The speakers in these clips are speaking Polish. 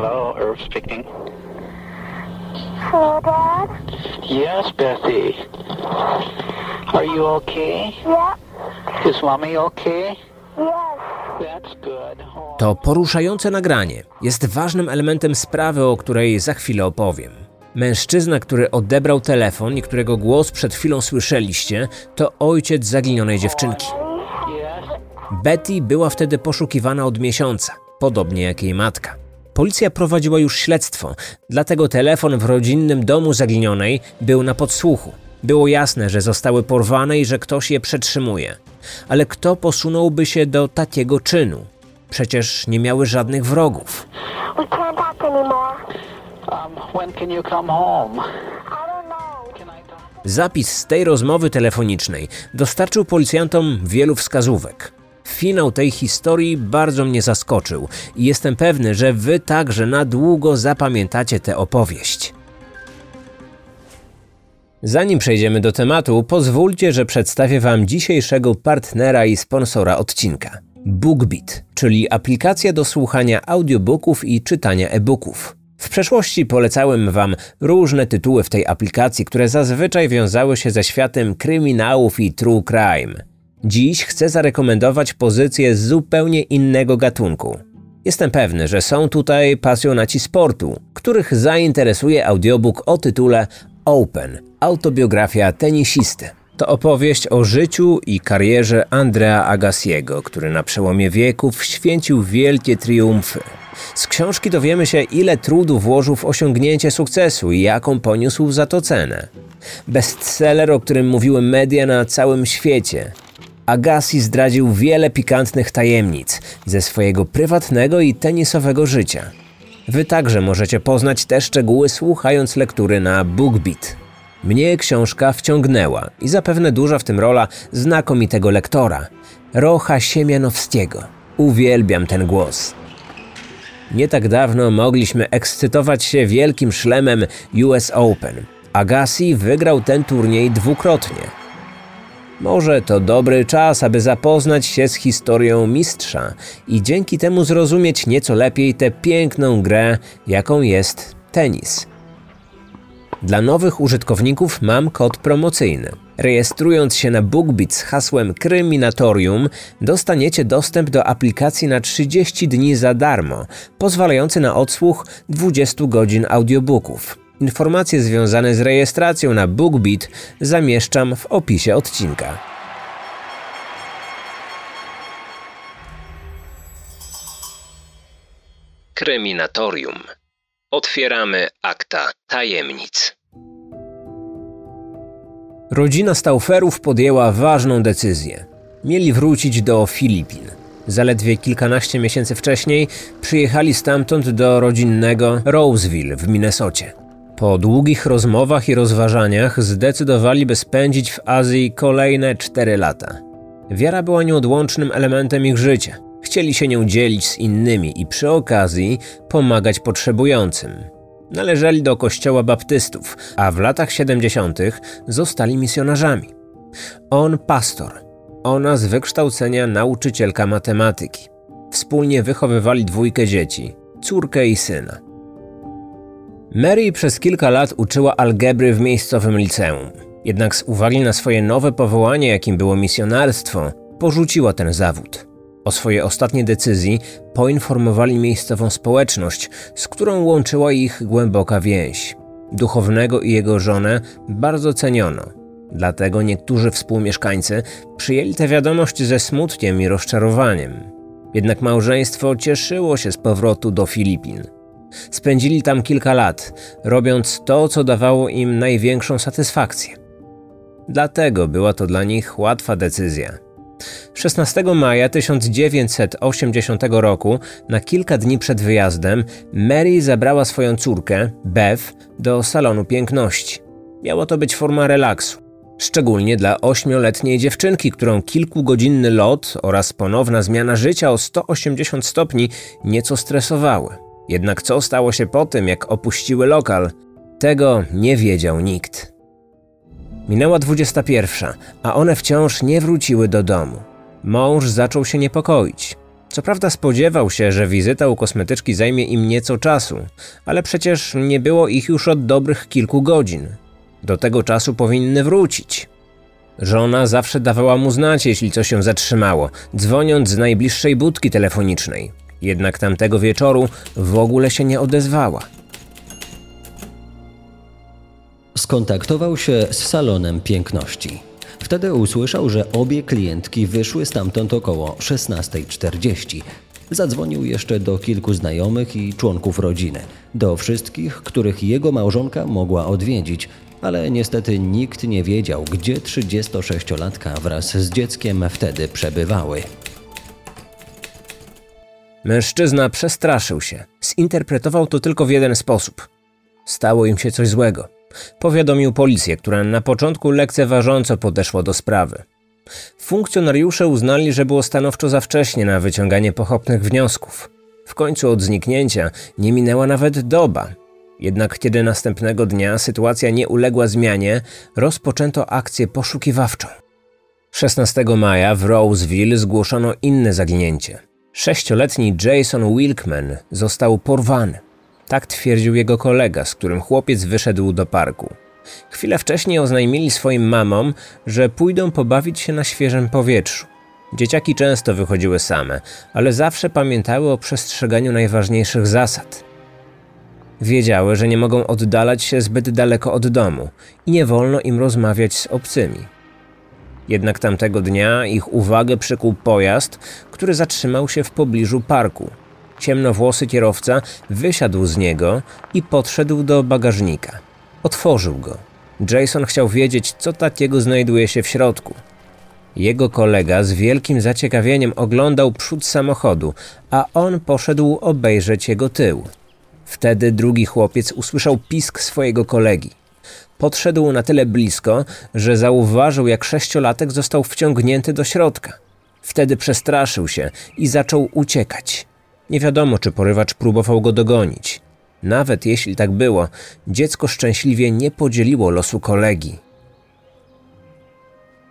Hello, Irv speaking. Hello, Dad? Yes, Bethy. Are you okay? Yep. Is mommy okay? Yes. That's good. To poruszające nagranie jest ważnym elementem sprawy, o której za chwilę opowiem. Mężczyzna, który odebrał telefon i którego głos przed chwilą słyszeliście, to ojciec zaginionej dziewczynki. Betty była wtedy poszukiwana od miesiąca, podobnie jak jej matka. Policja prowadziła już śledztwo, dlatego telefon w rodzinnym domu zaginionej był na podsłuchu. Było jasne, że zostały porwane i że ktoś je przetrzymuje. Ale kto posunąłby się do takiego czynu? Przecież nie miały żadnych wrogów. Um? Zapis z tej rozmowy telefonicznej dostarczył policjantom wielu wskazówek. Finał tej historii bardzo mnie zaskoczył i jestem pewny, że wy także na długo zapamiętacie tę opowieść. Zanim przejdziemy do tematu, pozwólcie, że przedstawię Wam dzisiejszego partnera i sponsora odcinka. BookBeat, czyli aplikacja do słuchania audiobooków i czytania e-booków. W przeszłości polecałem Wam różne tytuły w tej aplikacji, które zazwyczaj wiązały się ze światem kryminałów i true crime. Dziś chcę zarekomendować pozycję z zupełnie innego gatunku. Jestem pewny, że są tutaj pasjonaci sportu, których zainteresuje audiobook o tytule Open autobiografia tenisisty. To opowieść o życiu i karierze Andrea Agassiego, który na przełomie wieków święcił wielkie triumfy. Z książki dowiemy się, ile trudu włożył w osiągnięcie sukcesu i jaką poniósł za to cenę. Bestseller, o którym mówiły media na całym świecie. Agassi zdradził wiele pikantnych tajemnic ze swojego prywatnego i tenisowego życia. Wy także możecie poznać te szczegóły słuchając lektury na BookBeat. Mnie książka wciągnęła i zapewne duża w tym rola znakomitego lektora, Rocha Siemianowskiego. Uwielbiam ten głos. Nie tak dawno mogliśmy ekscytować się wielkim szlemem US Open. Agassi wygrał ten turniej dwukrotnie. Może to dobry czas, aby zapoznać się z historią mistrza i dzięki temu zrozumieć nieco lepiej tę piękną grę, jaką jest tenis. Dla nowych użytkowników mam kod promocyjny. Rejestrując się na BookBeat z hasłem Kryminatorium, dostaniecie dostęp do aplikacji na 30 dni za darmo, pozwalający na odsłuch 20 godzin audiobooków. Informacje związane z rejestracją na BookBeat zamieszczam w opisie odcinka. Kryminatorium. Otwieramy akta tajemnic. Rodzina Stauferów podjęła ważną decyzję. Mieli wrócić do Filipin. Zaledwie kilkanaście miesięcy wcześniej przyjechali stamtąd do rodzinnego Roseville w Minnesocie. Po długich rozmowach i rozważaniach zdecydowali, by spędzić w Azji kolejne cztery lata. Wiara była nieodłącznym elementem ich życia. Chcieli się nią dzielić z innymi i przy okazji pomagać potrzebującym. Należeli do kościoła baptystów, a w latach 70. zostali misjonarzami. On pastor, ona z wykształcenia nauczycielka matematyki. Wspólnie wychowywali dwójkę dzieci, córkę i syna. Mary przez kilka lat uczyła algebry w miejscowym liceum. Jednak z uwagi na swoje nowe powołanie, jakim było misjonarstwo, porzuciła ten zawód. O swojej ostatniej decyzji poinformowali miejscową społeczność, z którą łączyła ich głęboka więź. Duchownego i jego żonę bardzo ceniono. Dlatego niektórzy współmieszkańcy przyjęli tę wiadomość ze smutkiem i rozczarowaniem. Jednak małżeństwo cieszyło się z powrotu do Filipin. Spędzili tam kilka lat, robiąc to, co dawało im największą satysfakcję. Dlatego była to dla nich łatwa decyzja. 16 maja 1980 roku, na kilka dni przed wyjazdem, Mary zabrała swoją córkę, Bev, do salonu piękności. Miało to być forma relaksu. Szczególnie dla ośmioletniej dziewczynki, którą kilkugodzinny lot oraz ponowna zmiana życia o 180 stopni nieco stresowały. Jednak co stało się po tym, jak opuściły lokal, tego nie wiedział nikt. Minęła 21, a one wciąż nie wróciły do domu. Mąż zaczął się niepokoić. Co prawda spodziewał się, że wizyta u kosmetyczki zajmie im nieco czasu, ale przecież nie było ich już od dobrych kilku godzin. Do tego czasu powinny wrócić. Żona zawsze dawała mu znać, jeśli coś się zatrzymało, dzwoniąc z najbliższej budki telefonicznej. Jednak tamtego wieczoru w ogóle się nie odezwała. Skontaktował się z salonem piękności. Wtedy usłyszał, że obie klientki wyszły stamtąd około 16.40. Zadzwonił jeszcze do kilku znajomych i członków rodziny, do wszystkich, których jego małżonka mogła odwiedzić, ale niestety nikt nie wiedział, gdzie 36-latka wraz z dzieckiem wtedy przebywały. Mężczyzna przestraszył się. Zinterpretował to tylko w jeden sposób. Stało im się coś złego. Powiadomił policję, która na początku lekceważąco podeszła do sprawy. Funkcjonariusze uznali, że było stanowczo za wcześnie na wyciąganie pochopnych wniosków. W końcu od zniknięcia nie minęła nawet doba. Jednak kiedy następnego dnia sytuacja nie uległa zmianie, rozpoczęto akcję poszukiwawczą. 16 maja w Roseville zgłoszono inne zaginięcie. Sześcioletni Jason Wilkman został porwany. Tak twierdził jego kolega, z którym chłopiec wyszedł do parku. Chwilę wcześniej oznajmili swoim mamom, że pójdą pobawić się na świeżym powietrzu. Dzieciaki często wychodziły same, ale zawsze pamiętały o przestrzeganiu najważniejszych zasad. Wiedziały, że nie mogą oddalać się zbyt daleko od domu i nie wolno im rozmawiać z obcymi. Jednak tamtego dnia ich uwagę przykuł pojazd, który zatrzymał się w pobliżu parku. Ciemnowłosy kierowca wysiadł z niego i podszedł do bagażnika. Otworzył go. Jason chciał wiedzieć, co takiego znajduje się w środku. Jego kolega z wielkim zaciekawieniem oglądał przód samochodu, a on poszedł obejrzeć jego tył. Wtedy drugi chłopiec usłyszał pisk swojego kolegi. Podszedł na tyle blisko, że zauważył, jak sześciolatek został wciągnięty do środka. Wtedy przestraszył się i zaczął uciekać. Nie wiadomo, czy porywacz próbował go dogonić. Nawet jeśli tak było, dziecko szczęśliwie nie podzieliło losu kolegi.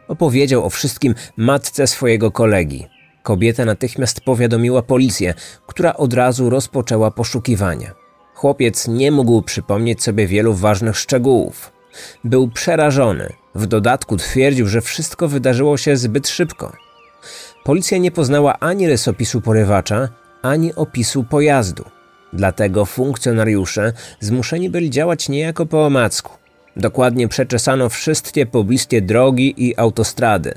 Opowiedział o wszystkim matce swojego kolegi. Kobieta natychmiast powiadomiła policję, która od razu rozpoczęła poszukiwania. Chłopiec nie mógł przypomnieć sobie wielu ważnych szczegółów. Był przerażony. W dodatku twierdził, że wszystko wydarzyło się zbyt szybko. Policja nie poznała ani rysopisu porywacza, ani opisu pojazdu. Dlatego funkcjonariusze zmuszeni byli działać niejako po omacku. Dokładnie przeczesano wszystkie pobliskie drogi i autostrady.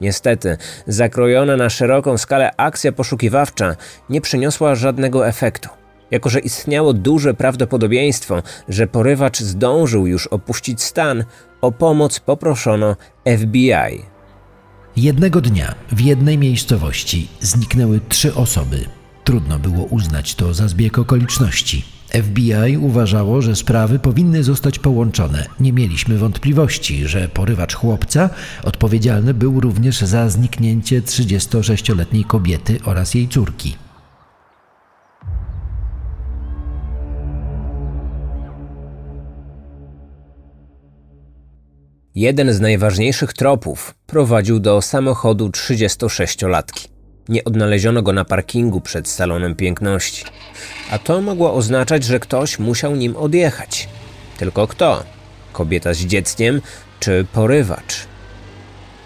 Niestety, zakrojona na szeroką skalę akcja poszukiwawcza nie przyniosła żadnego efektu. Jako, że istniało duże prawdopodobieństwo, że porywacz zdążył już opuścić stan, o pomoc poproszono FBI. Jednego dnia w jednej miejscowości zniknęły trzy osoby. Trudno było uznać to za zbieg okoliczności. FBI uważało, że sprawy powinny zostać połączone. Nie mieliśmy wątpliwości, że porywacz chłopca odpowiedzialny był również za zniknięcie 36-letniej kobiety oraz jej córki. Jeden z najważniejszych tropów prowadził do samochodu 36-latki. Nie odnaleziono go na parkingu przed salonem piękności, a to mogło oznaczać, że ktoś musiał nim odjechać. Tylko kto? Kobieta z dzieckiem czy porywacz?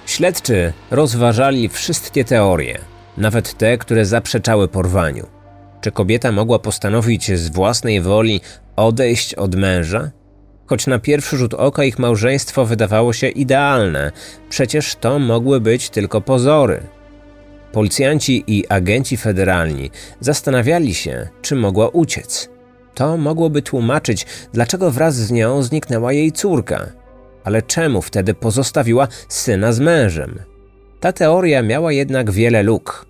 Śledczy rozważali wszystkie teorie, nawet te, które zaprzeczały porwaniu. Czy kobieta mogła postanowić z własnej woli odejść od męża? Choć na pierwszy rzut oka ich małżeństwo wydawało się idealne, przecież to mogły być tylko pozory. Policjanci i agenci federalni zastanawiali się, czy mogła uciec. To mogłoby tłumaczyć, dlaczego wraz z nią zniknęła jej córka. Ale czemu wtedy pozostawiła syna z mężem? Ta teoria miała jednak wiele luk.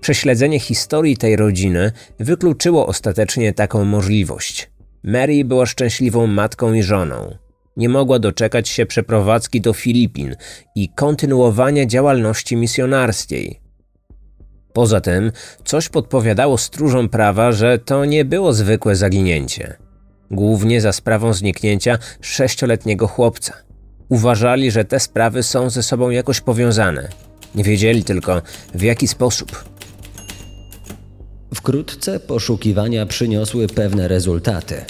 Prześledzenie historii tej rodziny wykluczyło ostatecznie taką możliwość. Mary była szczęśliwą matką i żoną. Nie mogła doczekać się przeprowadzki do Filipin i kontynuowania działalności misjonarskiej. Poza tym, coś podpowiadało stróżom prawa, że to nie było zwykłe zaginięcie. Głównie za sprawą zniknięcia sześcioletniego chłopca. Uważali, że te sprawy są ze sobą jakoś powiązane. Nie wiedzieli tylko w jaki sposób. Wkrótce poszukiwania przyniosły pewne rezultaty.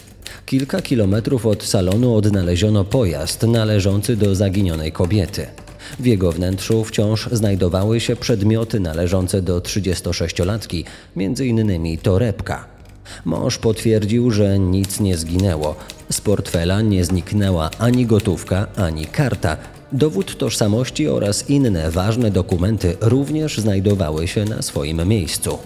Kilka kilometrów od salonu odnaleziono pojazd należący do zaginionej kobiety. W jego wnętrzu wciąż znajdowały się przedmioty należące do 36-latki, m.in. torebka. Mąż potwierdził, że nic nie zginęło. Z portfela nie zniknęła ani gotówka, ani karta. Dowód tożsamości oraz inne ważne dokumenty również znajdowały się na swoim miejscu.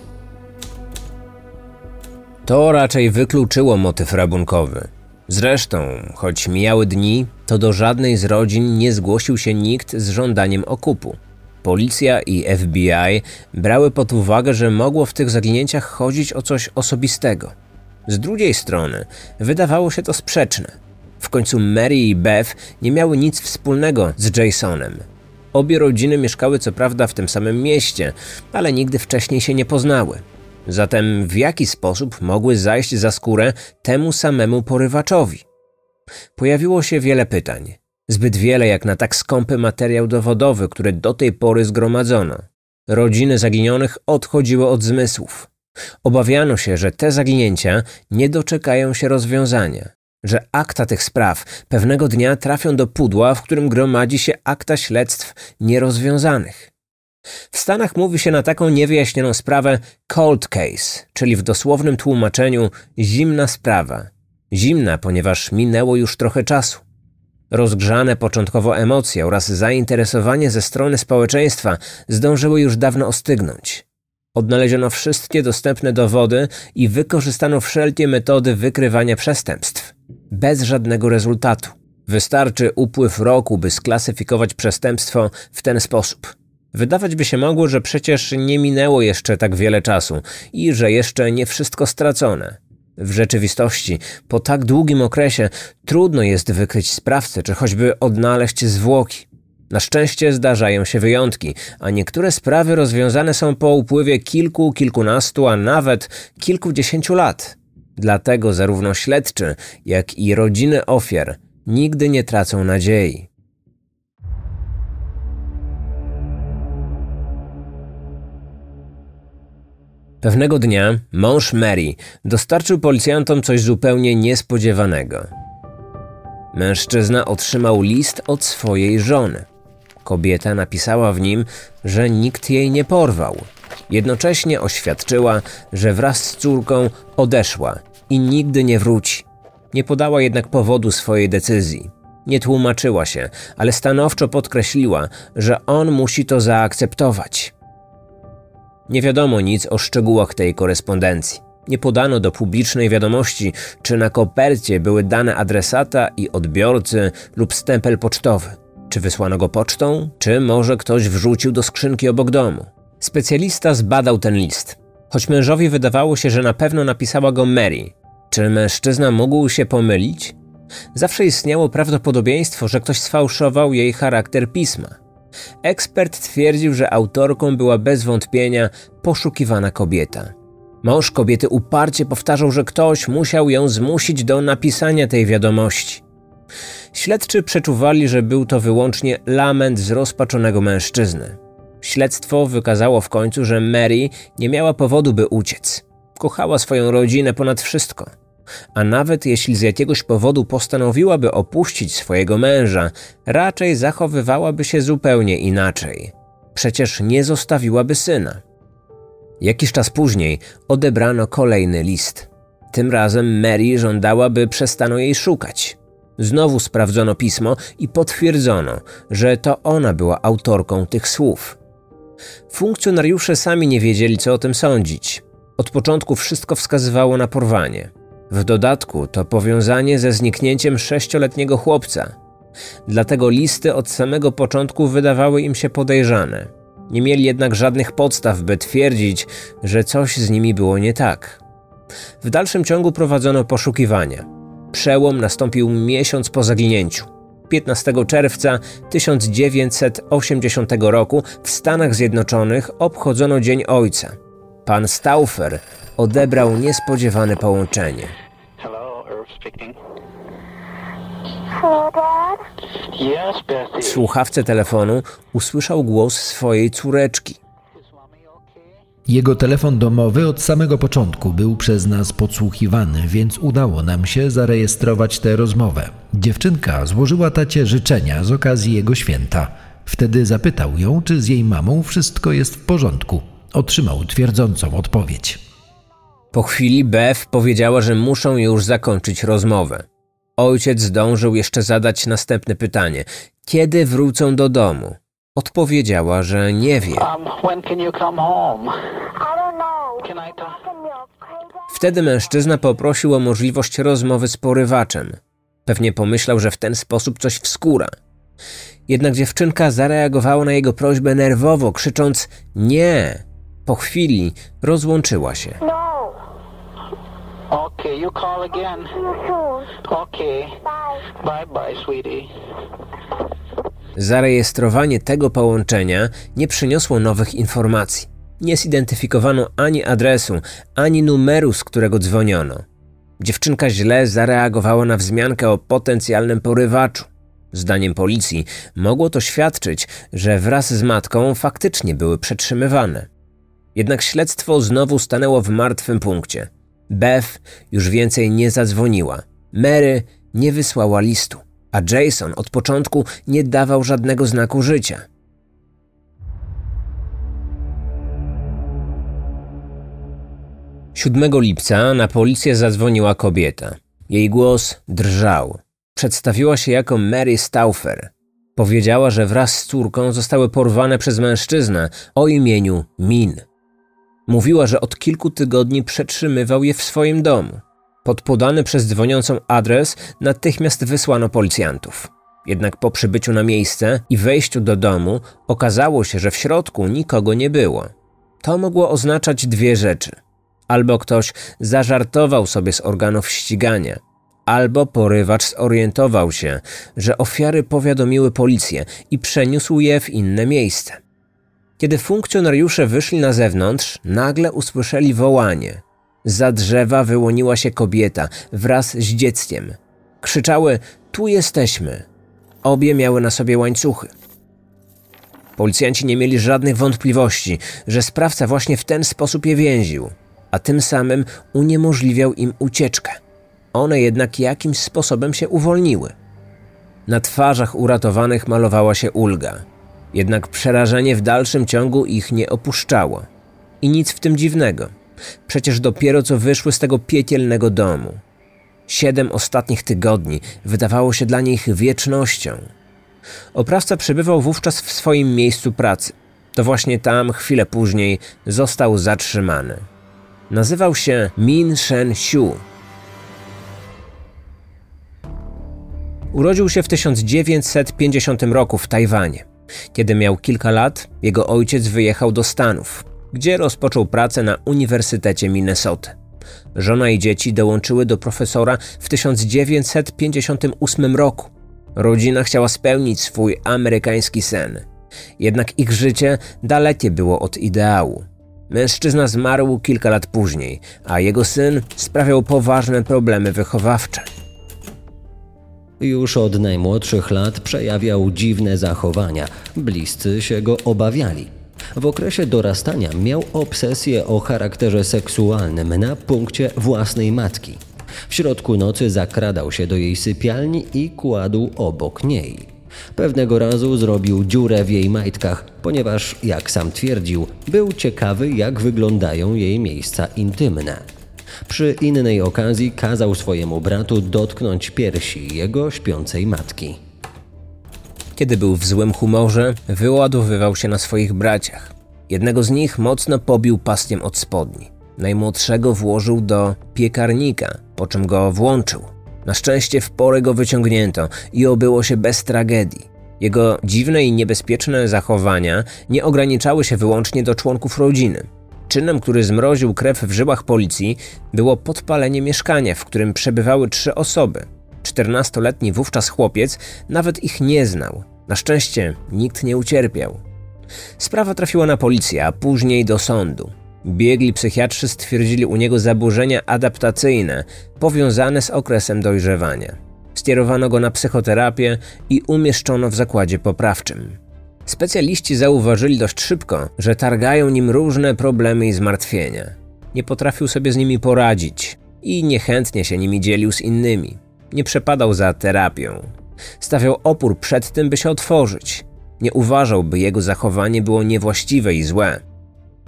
To raczej wykluczyło motyw rabunkowy. Zresztą, choć mijały dni, to do żadnej z rodzin nie zgłosił się nikt z żądaniem okupu. Policja i FBI brały pod uwagę, że mogło w tych zaginięciach chodzić o coś osobistego. Z drugiej strony, wydawało się to sprzeczne. W końcu Mary i Beth nie miały nic wspólnego z Jasonem. Obie rodziny mieszkały co prawda w tym samym mieście, ale nigdy wcześniej się nie poznały. Zatem w jaki sposób mogły zajść za skórę temu samemu porywaczowi? Pojawiło się wiele pytań. Zbyt wiele jak na tak skąpy materiał dowodowy, który do tej pory zgromadzono. Rodziny zaginionych odchodziły od zmysłów. Obawiano się, że te zaginięcia nie doczekają się rozwiązania, że akta tych spraw pewnego dnia trafią do pudła, w którym gromadzi się akta śledztw nierozwiązanych. W Stanach mówi się na taką niewyjaśnioną sprawę cold case, czyli w dosłownym tłumaczeniu zimna sprawa. Zimna, ponieważ minęło już trochę czasu. Rozgrzane początkowo emocje oraz zainteresowanie ze strony społeczeństwa zdążyły już dawno ostygnąć. Odnaleziono wszystkie dostępne dowody i wykorzystano wszelkie metody wykrywania przestępstw. Bez żadnego rezultatu. Wystarczy upływ roku, by sklasyfikować przestępstwo w ten sposób. Wydawać by się mogło, że przecież nie minęło jeszcze tak wiele czasu i że jeszcze nie wszystko stracone. W rzeczywistości, po tak długim okresie, trudno jest wykryć sprawcę czy choćby odnaleźć zwłoki. Na szczęście zdarzają się wyjątki, a niektóre sprawy rozwiązane są po upływie kilku, kilkunastu, a nawet kilkudziesięciu lat. Dlatego zarówno śledczy, jak i rodziny ofiar nigdy nie tracą nadziei. Pewnego dnia mąż Mary dostarczył policjantom coś zupełnie niespodziewanego. Mężczyzna otrzymał list od swojej żony. Kobieta napisała w nim, że nikt jej nie porwał. Jednocześnie oświadczyła, że wraz z córką odeszła i nigdy nie wróci. Nie podała jednak powodu swojej decyzji. Nie tłumaczyła się, ale stanowczo podkreśliła, że on musi to zaakceptować. Nie wiadomo nic o szczegółach tej korespondencji. Nie podano do publicznej wiadomości, czy na kopercie były dane adresata i odbiorcy lub stempel pocztowy. Czy wysłano go pocztą, czy może ktoś wrzucił do skrzynki obok domu. Specjalista zbadał ten list. Choć mężowi wydawało się, że na pewno napisała go Mary. Czy mężczyzna mógł się pomylić? Zawsze istniało prawdopodobieństwo, że ktoś sfałszował jej charakter pisma. Ekspert twierdził, że autorką była bez wątpienia poszukiwana kobieta. Mąż kobiety uparcie powtarzał, że ktoś musiał ją zmusić do napisania tej wiadomości. Śledczy przeczuwali, że był to wyłącznie lament zrozpaczonego mężczyzny. Śledztwo wykazało w końcu, że Mary nie miała powodu, by uciec. Kochała swoją rodzinę ponad wszystko. A nawet jeśli z jakiegoś powodu postanowiłaby opuścić swojego męża, raczej zachowywałaby się zupełnie inaczej. Przecież nie zostawiłaby syna. Jakiś czas później odebrano kolejny list. Tym razem Mary żądała, by przestano jej szukać. Znowu sprawdzono pismo i potwierdzono, że to ona była autorką tych słów. Funkcjonariusze sami nie wiedzieli, co o tym sądzić. Od początku wszystko wskazywało na porwanie. W dodatku to powiązanie ze zniknięciem sześcioletniego chłopca. Dlatego listy od samego początku wydawały im się podejrzane. Nie mieli jednak żadnych podstaw, by twierdzić, że coś z nimi było nie tak. W dalszym ciągu prowadzono poszukiwania. Przełom nastąpił miesiąc po zaginięciu. 15 czerwca 1980 roku w Stanach Zjednoczonych obchodzono Dzień Ojca. Pan Stauffer odebrał niespodziewane połączenie. W słuchawce telefonu usłyszał głos swojej córeczki. Jego telefon domowy od samego początku był przez nas podsłuchiwany, więc udało nam się zarejestrować tę rozmowę. Dziewczynka złożyła tacie życzenia z okazji jego święta. Wtedy zapytał ją, czy z jej mamą wszystko jest w porządku. Otrzymał twierdzącą odpowiedź. Po chwili Bev powiedziała, że muszą już zakończyć rozmowę. Ojciec zdążył jeszcze zadać następne pytanie: kiedy wrócą do domu? Odpowiedziała, że nie wie. Um. Wtedy mężczyzna poprosił o możliwość rozmowy z porywaczem. Pewnie pomyślał, że w ten sposób coś wskóra. Jednak dziewczynka zareagowała na jego prośbę nerwowo, krzycząc nie. Po chwili rozłączyła się. No. Okay, you call again. Okay. Bye. Bye bye, sweetie. Zarejestrowanie tego połączenia nie przyniosło nowych informacji. Nie zidentyfikowano ani adresu, ani numeru, z którego dzwoniono. Dziewczynka źle zareagowała na wzmiankę o potencjalnym porywaczu. Zdaniem policji mogło to świadczyć, że wraz z matką faktycznie były przetrzymywane. Jednak śledztwo znowu stanęło w martwym punkcie. Beth już więcej nie zadzwoniła. Mary nie wysłała listu, a Jason od początku nie dawał żadnego znaku życia. Siódmego lipca na policję zadzwoniła kobieta. Jej głos drżał. Przedstawiła się jako Mary Stauffer. Powiedziała, że wraz z córką zostały porwane przez mężczyznę o imieniu Min. Mówiła, że od kilku tygodni przetrzymywał je w swoim domu. Pod podany przez dzwoniącą adres natychmiast wysłano policjantów. Jednak po przybyciu na miejsce i wejściu do domu okazało się, że w środku nikogo nie było. To mogło oznaczać dwie rzeczy. Albo ktoś zażartował sobie z organów ścigania, albo porywacz zorientował się, że ofiary powiadomiły policję i przeniósł je w inne miejsce. Kiedy funkcjonariusze wyszli na zewnątrz, nagle usłyszeli wołanie. Za drzewa wyłoniła się kobieta wraz z dzieckiem. Krzyczały: Tu jesteśmy. Obie miały na sobie łańcuchy. Policjanci nie mieli żadnych wątpliwości, że sprawca właśnie w ten sposób je więził, a tym samym uniemożliwiał im ucieczkę. One jednak jakimś sposobem się uwolniły. Na twarzach uratowanych malowała się ulga. Jednak przerażenie w dalszym ciągu ich nie opuszczało. I nic w tym dziwnego. Przecież dopiero co wyszły z tego piekielnego domu. Siedem ostatnich tygodni wydawało się dla nich wiecznością. Oprawca przebywał wówczas w swoim miejscu pracy. To właśnie tam, chwilę później, został zatrzymany. Nazywał się Min Shen Xiu. Urodził się w 1950 roku w Tajwanie. Kiedy miał kilka lat, jego ojciec wyjechał do Stanów, gdzie rozpoczął pracę na Uniwersytecie Minnesota. Żona i dzieci dołączyły do profesora w 1958 roku. Rodzina chciała spełnić swój amerykański sen. Jednak ich życie dalekie było od ideału. Mężczyzna zmarł kilka lat później, a jego syn sprawiał poważne problemy wychowawcze. Już od najmłodszych lat przejawiał dziwne zachowania, bliscy się go obawiali. W okresie dorastania miał obsesję o charakterze seksualnym na punkcie własnej matki. W środku nocy zakradał się do jej sypialni i kładł obok niej. Pewnego razu zrobił dziurę w jej majtkach, ponieważ, jak sam twierdził, był ciekawy, jak wyglądają jej miejsca intymne. Przy innej okazji kazał swojemu bratu dotknąć piersi jego śpiącej matki. Kiedy był w złym humorze, wyładowywał się na swoich braciach. Jednego z nich mocno pobił paskiem od spodni. Najmłodszego włożył do piekarnika, po czym go włączył. Na szczęście w porę go wyciągnięto i obyło się bez tragedii. Jego dziwne i niebezpieczne zachowania nie ograniczały się wyłącznie do członków rodziny. Czynem, który zmroził krew w żyłach policji, było podpalenie mieszkania, w którym przebywały trzy osoby. 14-letni wówczas chłopiec nawet ich nie znał. Na szczęście nikt nie ucierpiał. Sprawa trafiła na policję, a później do sądu. Biegli psychiatrzy stwierdzili u niego zaburzenia adaptacyjne powiązane z okresem dojrzewania. Skierowano go na psychoterapię i umieszczono w zakładzie poprawczym. Specjaliści zauważyli dość szybko, że targają nim różne problemy i zmartwienia. Nie potrafił sobie z nimi poradzić i niechętnie się nimi dzielił z innymi. Nie przepadał za terapią. Stawiał opór przed tym, by się otworzyć. Nie uważał, by jego zachowanie było niewłaściwe i złe.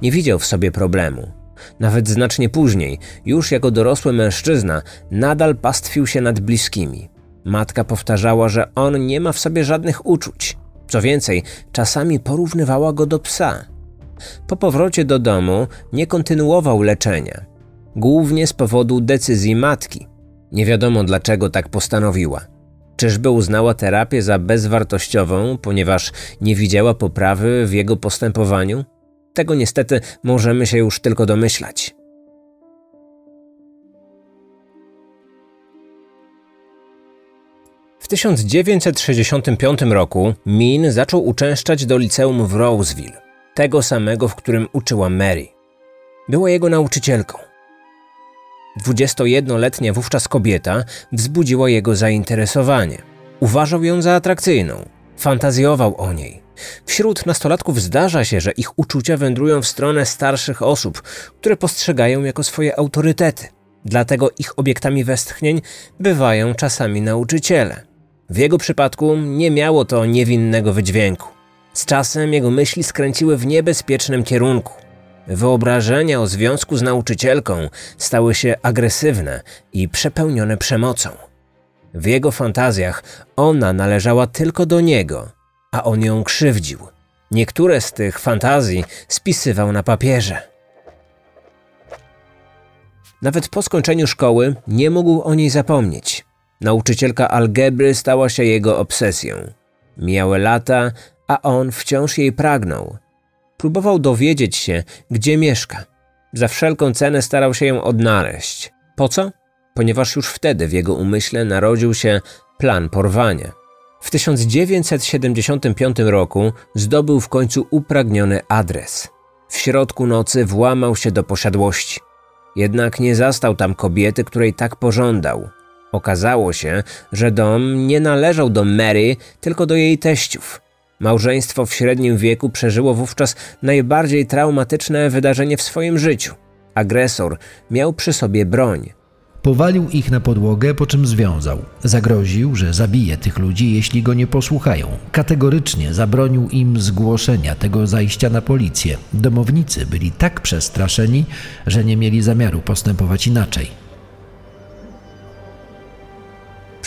Nie widział w sobie problemu. Nawet znacznie później, już jako dorosły mężczyzna, nadal pastwił się nad bliskimi. Matka powtarzała, że on nie ma w sobie żadnych uczuć. Co więcej, czasami porównywała go do psa. Po powrocie do domu nie kontynuował leczenia, głównie z powodu decyzji matki. Nie wiadomo dlaczego tak postanowiła. Czyżby uznała terapię za bezwartościową, ponieważ nie widziała poprawy w jego postępowaniu? Tego niestety możemy się już tylko domyślać. W 1965 roku Min zaczął uczęszczać do liceum w Roseville, tego samego, w którym uczyła Mary. Była jego nauczycielką. 21-letnia wówczas kobieta wzbudziła jego zainteresowanie. Uważał ją za atrakcyjną, fantazjował o niej. Wśród nastolatków zdarza się, że ich uczucia wędrują w stronę starszych osób, które postrzegają jako swoje autorytety. Dlatego ich obiektami westchnień bywają czasami nauczyciele. W jego przypadku nie miało to niewinnego wydźwięku. Z czasem jego myśli skręciły w niebezpiecznym kierunku. Wyobrażenia o związku z nauczycielką stały się agresywne i przepełnione przemocą. W jego fantazjach ona należała tylko do niego, a on ją krzywdził. Niektóre z tych fantazji spisywał na papierze. Nawet po skończeniu szkoły nie mógł o niej zapomnieć. Nauczycielka algebry stała się jego obsesją. Mijały lata, a on wciąż jej pragnął. Próbował dowiedzieć się, gdzie mieszka. Za wszelką cenę starał się ją odnaleźć. Po co? Ponieważ już wtedy w jego umyśle narodził się plan porwania. W 1975 roku zdobył w końcu upragniony adres. W środku nocy włamał się do posiadłości. Jednak nie zastał tam kobiety, której tak pożądał. Okazało się, że dom nie należał do Mary, tylko do jej teściów. Małżeństwo w średnim wieku przeżyło wówczas najbardziej traumatyczne wydarzenie w swoim życiu. Agresor miał przy sobie broń. Powalił ich na podłogę, po czym związał. Zagroził, że zabije tych ludzi, jeśli go nie posłuchają. Kategorycznie zabronił im zgłoszenia tego zajścia na policję. Domownicy byli tak przestraszeni, że nie mieli zamiaru postępować inaczej.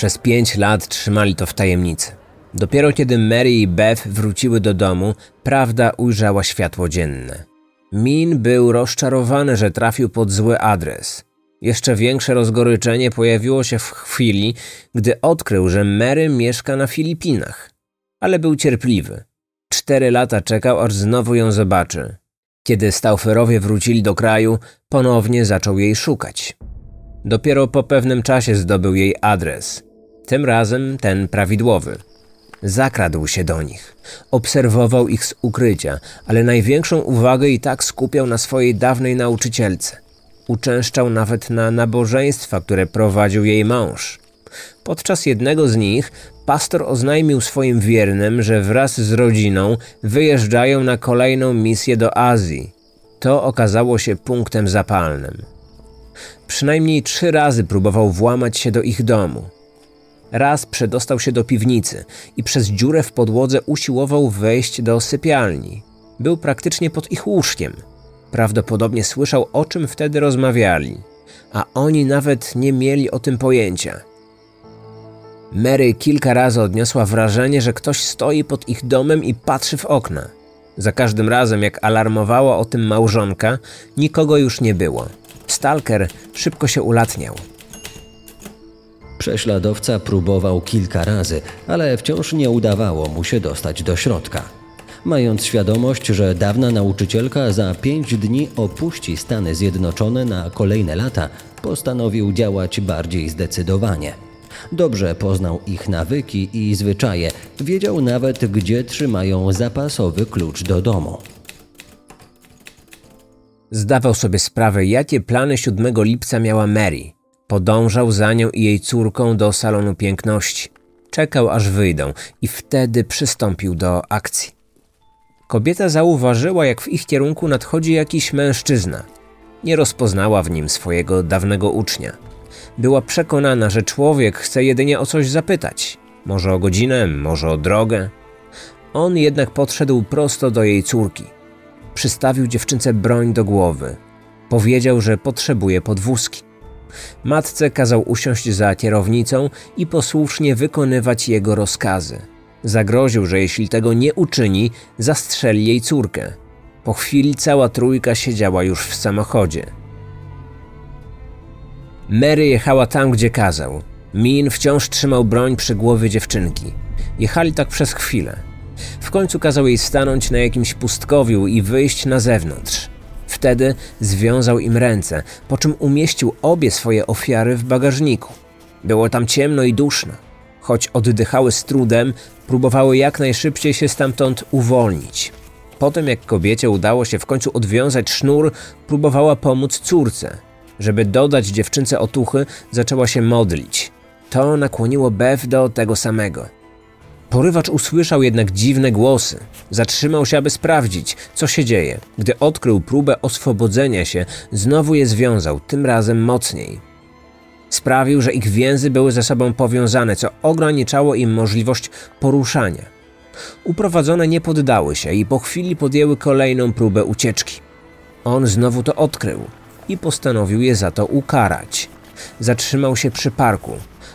Przez pięć lat trzymali to w tajemnicy. Dopiero kiedy Mary i Beth wróciły do domu, prawda ujrzała światło dzienne. Min był rozczarowany, że trafił pod zły adres. Jeszcze większe rozgoryczenie pojawiło się w chwili, gdy odkrył, że Mary mieszka na Filipinach. Ale był cierpliwy. Cztery lata czekał, aż znowu ją zobaczy. Kiedy Staufferowie wrócili do kraju, ponownie zaczął jej szukać. Dopiero po pewnym czasie zdobył jej adres. Tym razem ten prawidłowy. Zakradł się do nich. Obserwował ich z ukrycia, ale największą uwagę i tak skupiał na swojej dawnej nauczycielce. Uczęszczał nawet na nabożeństwa, które prowadził jej mąż. Podczas jednego z nich pastor oznajmił swoim wiernym, że wraz z rodziną wyjeżdżają na kolejną misję do Azji. To okazało się punktem zapalnym. Przynajmniej trzy razy próbował włamać się do ich domu. Raz przedostał się do piwnicy i przez dziurę w podłodze usiłował wejść do sypialni. Był praktycznie pod ich łóżkiem. Prawdopodobnie słyszał, o czym wtedy rozmawiali, a oni nawet nie mieli o tym pojęcia. Mary kilka razy odniosła wrażenie, że ktoś stoi pod ich domem i patrzy w okna. Za każdym razem, jak alarmowała o tym małżonka, nikogo już nie było. Stalker szybko się ulatniał. Prześladowca próbował kilka razy, ale wciąż nie udawało mu się dostać do środka. Mając świadomość, że dawna nauczycielka za pięć dni opuści Stany Zjednoczone na kolejne lata, postanowił działać bardziej zdecydowanie. Dobrze poznał ich nawyki i zwyczaje, wiedział nawet, gdzie trzymają zapasowy klucz do domu. Zdawał sobie sprawę, jakie plany 7 lipca miała Mary. Podążał za nią i jej córką do salonu piękności. Czekał, aż wyjdą i wtedy przystąpił do akcji. Kobieta zauważyła, jak w ich kierunku nadchodzi jakiś mężczyzna. Nie rozpoznała w nim swojego dawnego ucznia. Była przekonana, że człowiek chce jedynie o coś zapytać. Może o godzinę, może o drogę. On jednak podszedł prosto do jej córki. Przystawił dziewczynce broń do głowy. Powiedział, że potrzebuje podwózki. Matce kazał usiąść za kierownicą i posłusznie wykonywać jego rozkazy. Zagroził, że jeśli tego nie uczyni, zastrzeli jej córkę. Po chwili cała trójka siedziała już w samochodzie. Mary jechała tam, gdzie kazał. Min wciąż trzymał broń przy głowie dziewczynki. Jechali tak przez chwilę. W końcu kazał jej stanąć na jakimś pustkowiu i wyjść na zewnątrz. Wtedy związał im ręce, po czym umieścił obie swoje ofiary w bagażniku. Było tam ciemno i duszno. Choć oddychały z trudem, próbowały jak najszybciej się stamtąd uwolnić. Potem, jak kobiecie udało się w końcu odwiązać sznur, próbowała pomóc córce. Żeby dodać dziewczynce otuchy, zaczęła się modlić. To nakłoniło Bev do tego samego. Porywacz usłyszał jednak dziwne głosy. Zatrzymał się, aby sprawdzić, co się dzieje. Gdy odkrył próbę oswobodzenia się, znowu je związał, tym razem mocniej. Sprawił, że ich więzy były ze sobą powiązane, co ograniczało im możliwość poruszania. Uprowadzone nie poddały się i po chwili podjęły kolejną próbę ucieczki. On znowu to odkrył i postanowił je za to ukarać. Zatrzymał się przy parku,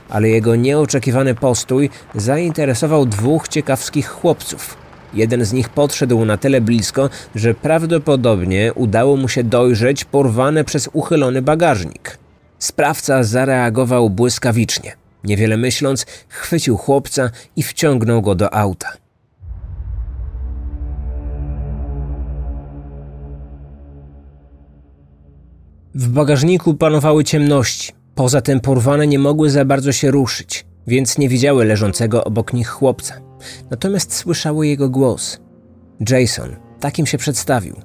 ale jego nieoczekiwany postój zainteresował dwóch ciekawskich chłopców. Jeden z nich podszedł na tyle blisko, że prawdopodobnie udało mu się dojrzeć porwane przez uchylony bagażnik. Sprawca zareagował błyskawicznie. Niewiele myśląc, chwycił chłopca i wciągnął go do auta. W bagażniku panowały ciemności. Poza tym porwane nie mogły za bardzo się ruszyć, więc nie widziały leżącego obok nich chłopca. Natomiast słyszały jego głos. Jason, takim się przedstawił.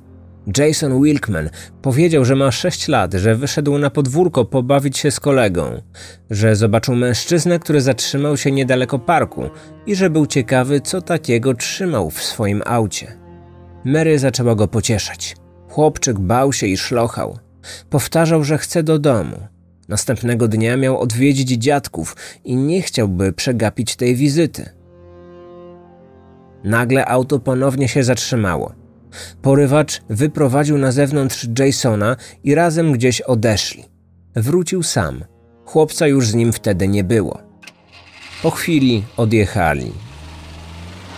Jason Wilkman powiedział, że ma 6 lat, że wyszedł na podwórko pobawić się z kolegą, że zobaczył mężczyznę, który zatrzymał się niedaleko parku i że był ciekawy, co takiego trzymał w swoim aucie. Mary zaczęła go pocieszać. Chłopczyk bał się i szlochał. Powtarzał, że chce do domu. Następnego dnia miał odwiedzić dziadków i nie chciałby przegapić tej wizyty. Nagle auto ponownie się zatrzymało. Porywacz wyprowadził na zewnątrz Jasona i razem gdzieś odeszli. Wrócił sam. Chłopca już z nim wtedy nie było. Po chwili odjechali.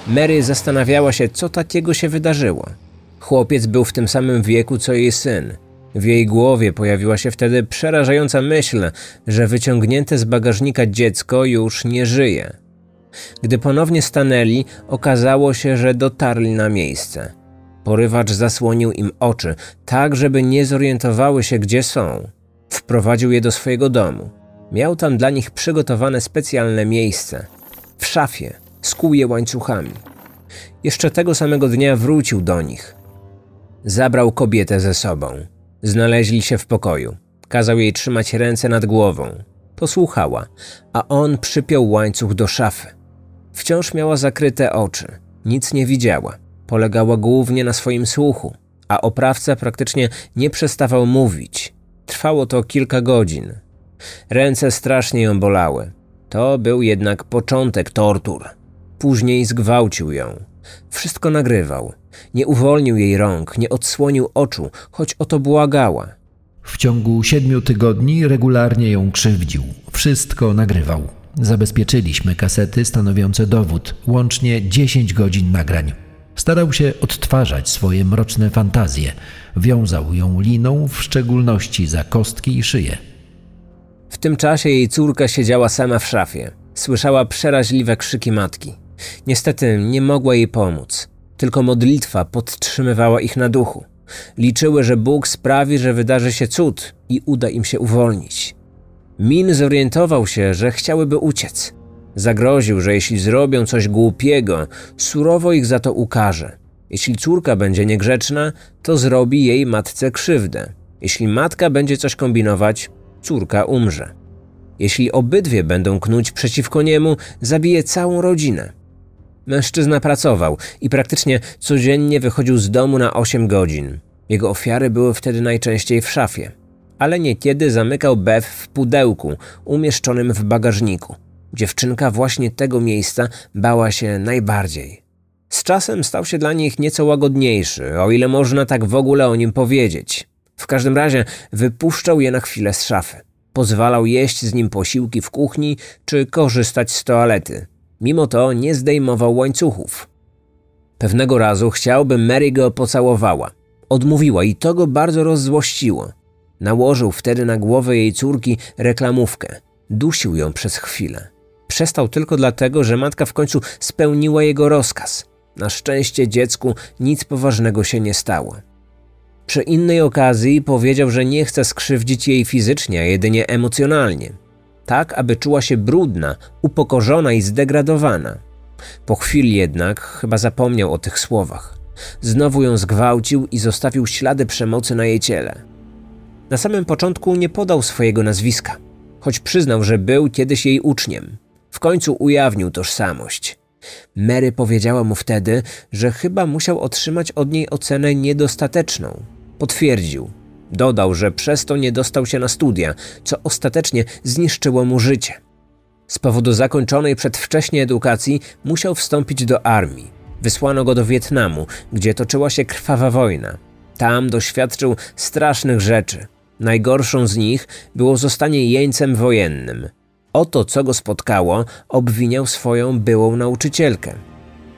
Mary zastanawiała się, co takiego się wydarzyło. Chłopiec był w tym samym wieku co jej syn. W jej głowie pojawiła się wtedy przerażająca myśl, że wyciągnięte z bagażnika dziecko już nie żyje. Gdy ponownie stanęli, okazało się, że dotarli na miejsce. Porywacz zasłonił im oczy, tak żeby nie zorientowały się, gdzie są. Wprowadził je do swojego domu. Miał tam dla nich przygotowane specjalne miejsce. W szafie skuł je łańcuchami. Jeszcze tego samego dnia wrócił do nich. Zabrał kobietę ze sobą. Znaleźli się w pokoju. Kazał jej trzymać ręce nad głową. Posłuchała, a on przypiął łańcuch do szafy. Wciąż miała zakryte oczy. Nic nie widziała. Polegała głównie na swoim słuchu, a oprawca praktycznie nie przestawał mówić. Trwało to kilka godzin. Ręce strasznie ją bolały. To był jednak początek tortur. Później zgwałcił ją. Wszystko nagrywał. Nie uwolnił jej rąk, nie odsłonił oczu, choć o to błagała. W ciągu siedmiu tygodni regularnie ją krzywdził. Wszystko nagrywał. Zabezpieczyliśmy kasety stanowiące dowód, łącznie 10 godzin nagrań. Starał się odtwarzać swoje mroczne fantazje. Wiązał ją liną, w szczególności za kostki i szyję. W tym czasie jej córka siedziała sama w szafie. Słyszała przeraźliwe krzyki matki. Niestety nie mogła jej pomóc. Tylko modlitwa podtrzymywała ich na duchu. Liczyły, że Bóg sprawi, że wydarzy się cud i uda im się uwolnić. Min zorientował się, że chciałyby uciec. Zagroził, że jeśli zrobią coś głupiego, surowo ich za to ukarze. Jeśli córka będzie niegrzeczna, to zrobi jej matce krzywdę. Jeśli matka będzie coś kombinować, córka umrze. Jeśli obydwie będą knuć przeciwko niemu, zabije całą rodzinę. Mężczyzna pracował i praktycznie codziennie wychodził z domu na 8 godzin. Jego ofiary były wtedy najczęściej w szafie, ale niekiedy zamykał Bev w pudełku umieszczonym w bagażniku. Dziewczynka właśnie tego miejsca bała się najbardziej. Z czasem stał się dla nich nieco łagodniejszy, o ile można tak w ogóle o nim powiedzieć. W każdym razie wypuszczał je na chwilę z szafy. Pozwalał jeść z nim posiłki w kuchni czy korzystać z toalety. Mimo to nie zdejmował łańcuchów. Pewnego razu chciał, by Mary go pocałowała. Odmówiła i to go bardzo rozzłościło. Nałożył wtedy na głowę jej córki reklamówkę. Dusił ją przez chwilę. Przestał tylko dlatego, że matka w końcu spełniła jego rozkaz. Na szczęście dziecku nic poważnego się nie stało. Przy innej okazji powiedział, że nie chce skrzywdzić jej fizycznie, a jedynie emocjonalnie. Tak, aby czuła się brudna, upokorzona i zdegradowana. Po chwili jednak chyba zapomniał o tych słowach. Znowu ją zgwałcił i zostawił ślady przemocy na jej ciele. Na samym początku nie podał swojego nazwiska, choć przyznał, że był kiedyś jej uczniem. W końcu ujawnił tożsamość. Mary powiedziała mu wtedy, że chyba musiał otrzymać od niej ocenę niedostateczną. Potwierdził. Dodał, że przez to nie dostał się na studia, co ostatecznie zniszczyło mu życie. Z powodu zakończonej przedwcześnie edukacji musiał wstąpić do armii. Wysłano go do Wietnamu, gdzie toczyła się krwawa wojna. Tam doświadczył strasznych rzeczy. Najgorszą z nich było zostanie jeńcem wojennym. O to, co go spotkało, obwiniał swoją byłą nauczycielkę.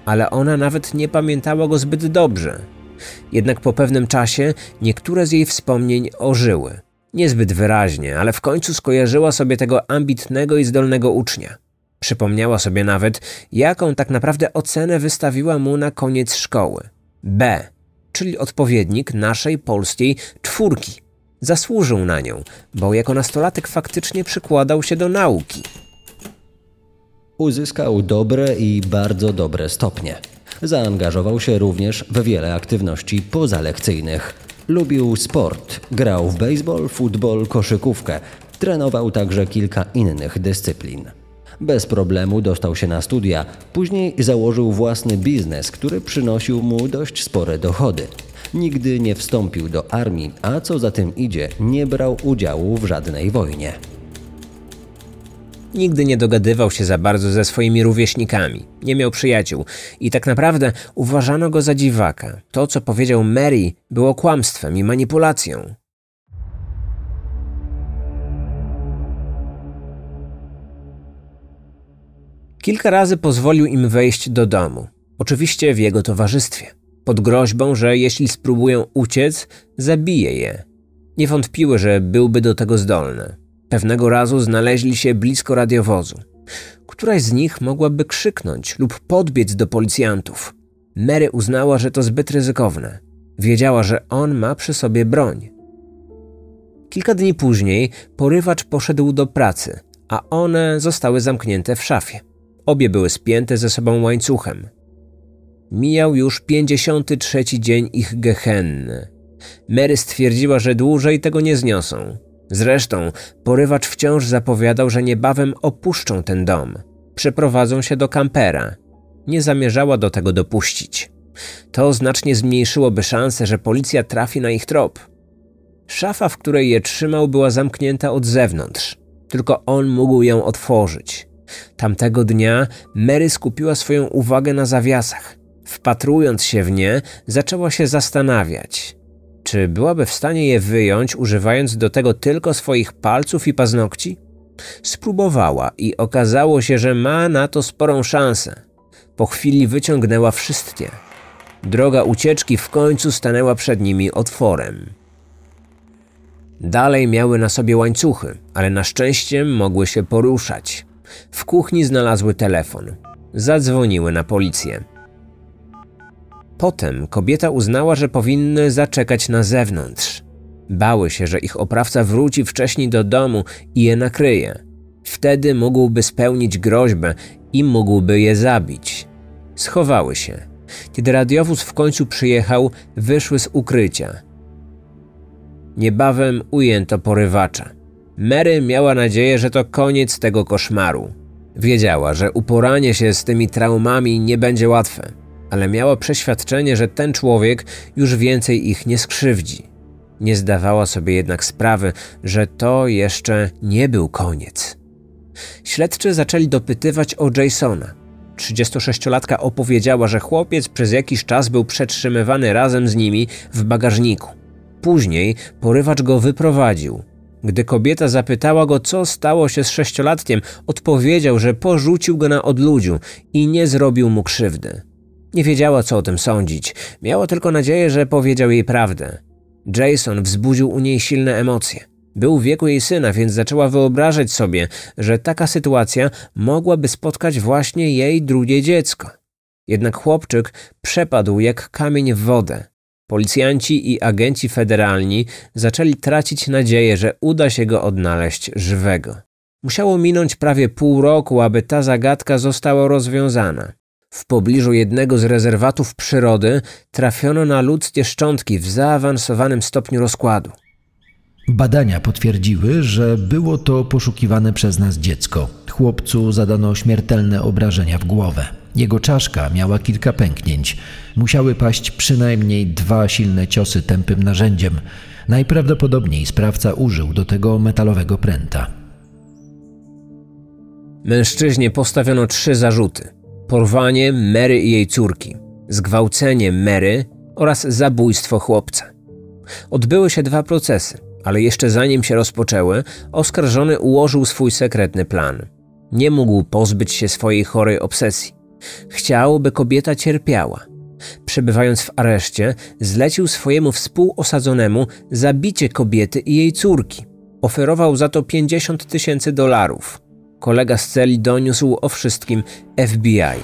Ale ona nawet nie pamiętała go zbyt dobrze. Jednak po pewnym czasie niektóre z jej wspomnień ożyły. Niezbyt wyraźnie, ale w końcu skojarzyła sobie tego ambitnego i zdolnego ucznia. Przypomniała sobie nawet, jaką tak naprawdę ocenę wystawiła mu na koniec szkoły. B, czyli odpowiednik naszej polskiej czwórki. Zasłużył na nią, bo jako nastolatek faktycznie przykładał się do nauki. Uzyskał dobre i bardzo dobre stopnie. Zaangażował się również w wiele aktywności pozalekcyjnych. Lubił sport, grał w baseball, futbol, koszykówkę. Trenował także kilka innych dyscyplin. Bez problemu dostał się na studia, później założył własny biznes, który przynosił mu dość spore dochody. Nigdy nie wstąpił do armii, a co za tym idzie, nie brał udziału w żadnej wojnie. Nigdy nie dogadywał się za bardzo ze swoimi rówieśnikami, nie miał przyjaciół i tak naprawdę uważano go za dziwaka. To, co powiedział Mary, było kłamstwem i manipulacją. Kilka razy pozwolił im wejść do domu, oczywiście w jego towarzystwie, pod groźbą, że jeśli spróbują uciec, zabije je. Nie wątpiły, że byłby do tego zdolny. Pewnego razu znaleźli się blisko radiowozu. Któraś z nich mogłaby krzyknąć lub podbiec do policjantów. Mary uznała, że to zbyt ryzykowne. Wiedziała, że on ma przy sobie broń. Kilka dni później porywacz poszedł do pracy, a one zostały zamknięte w szafie. Obie były spięte ze sobą łańcuchem. Mijał już 53 dzień ich gehenny. Mary stwierdziła, że dłużej tego nie zniosą. Zresztą porywacz wciąż zapowiadał, że niebawem opuszczą ten dom. Przeprowadzą się do kampera. Nie zamierzała do tego dopuścić. To znacznie zmniejszyłoby szanse, że policja trafi na ich trop. Szafa, w której je trzymał, była zamknięta od zewnątrz. Tylko on mógł ją otworzyć. Tamtego dnia Mary skupiła swoją uwagę na zawiasach. Wpatrując się w nie, zaczęła się zastanawiać. Czy byłaby w stanie je wyjąć, używając do tego tylko swoich palców i paznokci? Spróbowała i okazało się, że ma na to sporą szansę. Po chwili wyciągnęła wszystkie. Droga ucieczki w końcu stanęła przed nimi otworem. Dalej miały na sobie łańcuchy, ale na szczęście mogły się poruszać. W kuchni znalazły telefon. Zadzwoniły na policję. Potem kobieta uznała, że powinny zaczekać na zewnątrz. Bały się, że ich oprawca wróci wcześniej do domu i je nakryje. Wtedy mógłby spełnić groźbę i mógłby je zabić. Schowały się. Kiedy radiowóz w końcu przyjechał, wyszły z ukrycia. Niebawem ujęto porywacza. Mary miała nadzieję, że to koniec tego koszmaru. Wiedziała, że uporanie się z tymi traumami nie będzie łatwe, ale miała przeświadczenie, że ten człowiek już więcej ich nie skrzywdzi. Nie zdawała sobie jednak sprawy, że to jeszcze nie był koniec. Śledczy zaczęli dopytywać o Jasona. 36-latka opowiedziała, że chłopiec przez jakiś czas był przetrzymywany razem z nimi w bagażniku. Później porywacz go wyprowadził. Gdy kobieta zapytała go, co stało się z sześciolatkiem, odpowiedział, że porzucił go na odludziu i nie zrobił mu krzywdy. Nie wiedziała, co o tym sądzić. Miała tylko nadzieję, że powiedział jej prawdę. Jason wzbudził u niej silne emocje. Był w wieku jej syna, więc zaczęła wyobrażać sobie, że taka sytuacja mogłaby spotkać właśnie jej drugie dziecko. Jednak chłopczyk przepadł jak kamień w wodę. Policjanci i agenci federalni zaczęli tracić nadzieję, że uda się go odnaleźć żywego. Musiało minąć prawie pół roku, aby ta zagadka została rozwiązana. W pobliżu jednego z rezerwatów przyrody trafiono na ludzkie szczątki w zaawansowanym stopniu rozkładu. Badania potwierdziły, że było to poszukiwane przez nas dziecko. Chłopcu zadano śmiertelne obrażenia w głowę. Jego czaszka miała kilka pęknięć. Musiały paść przynajmniej dwa silne ciosy tępym narzędziem. Najprawdopodobniej sprawca użył do tego metalowego pręta. Mężczyźnie postawiono trzy zarzuty: porwanie Mary i jej córki, zgwałcenie Mary oraz zabójstwo chłopca. Odbyły się dwa procesy, ale jeszcze zanim się rozpoczęły, oskarżony ułożył swój sekretny plan. Nie mógł pozbyć się swojej chorej obsesji. Chciał, by kobieta cierpiała. Przebywając w areszcie, zlecił swojemu współosadzonemu zabicie kobiety i jej córki. Oferował za to 50 tysięcy dolarów. Kolega z celi doniósł o wszystkim FBI.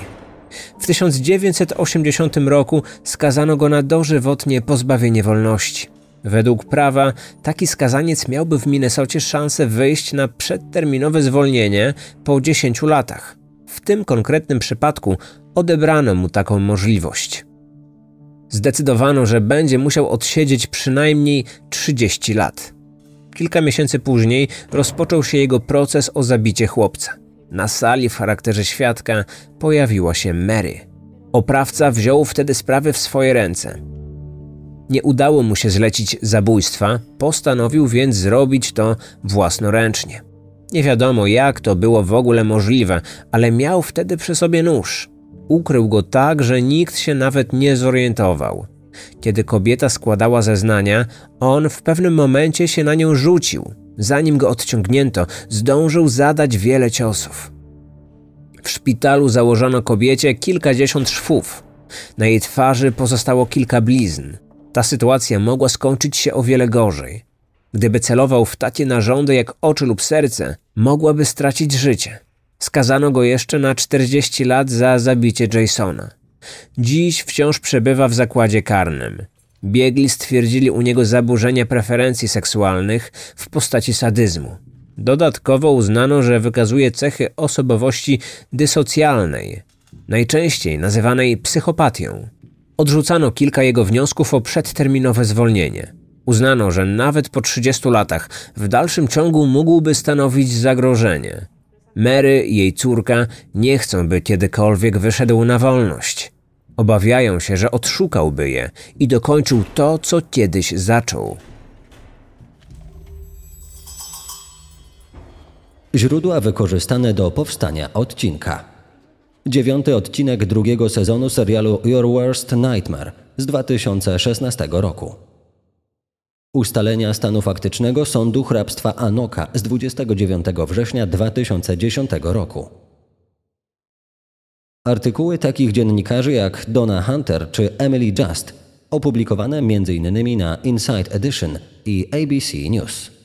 W 1980 roku skazano go na dożywotnie pozbawienie wolności. Według prawa taki skazaniec miałby w Minnesocie szansę wyjść na przedterminowe zwolnienie po 10 latach. W tym konkretnym przypadku odebrano mu taką możliwość. Zdecydowano, że będzie musiał odsiedzieć przynajmniej 30 lat. Kilka miesięcy później rozpoczął się jego proces o zabicie chłopca. Na sali w charakterze świadka pojawiła się Mary. Oprawca wziął wtedy sprawy w swoje ręce. Nie udało mu się zlecić zabójstwa, postanowił więc zrobić to własnoręcznie. Nie wiadomo, jak to było w ogóle możliwe, ale miał wtedy przy sobie nóż. Ukrył go tak, że nikt się nawet nie zorientował. Kiedy kobieta składała zeznania, on w pewnym momencie się na nią rzucił. Zanim go odciągnięto, zdążył zadać wiele ciosów. W szpitalu założono kobiecie kilkadziesiąt szwów. Na jej twarzy pozostało kilka blizn. Ta sytuacja mogła skończyć się o wiele gorzej. Gdyby celował w takie narządy jak oczy lub serce, mogłaby stracić życie. Skazano go jeszcze na 40 lat za zabicie Jasona. Dziś wciąż przebywa w zakładzie karnym. Biegli stwierdzili u niego zaburzenia preferencji seksualnych w postaci sadyzmu. Dodatkowo uznano, że wykazuje cechy osobowości dysocjalnej, najczęściej nazywanej psychopatią. Odrzucano kilka jego wniosków o przedterminowe zwolnienie. Uznano, że nawet po 30 latach w dalszym ciągu mógłby stanowić zagrożenie. Mary i jej córka nie chcą, by kiedykolwiek wyszedł na wolność. Obawiają się, że odszukałby je i dokończył to, co kiedyś zaczął. Źródła wykorzystane do powstania odcinka. Dziewiąty odcinek drugiego sezonu serialu Your Worst Nightmare z 2016 roku. Ustalenia stanu faktycznego Sądu Hrabstwa Anoka z 29 września 2010 roku. Artykuły takich dziennikarzy jak Donna Hunter czy Emily Just, opublikowane m.in. na Inside Edition i ABC News.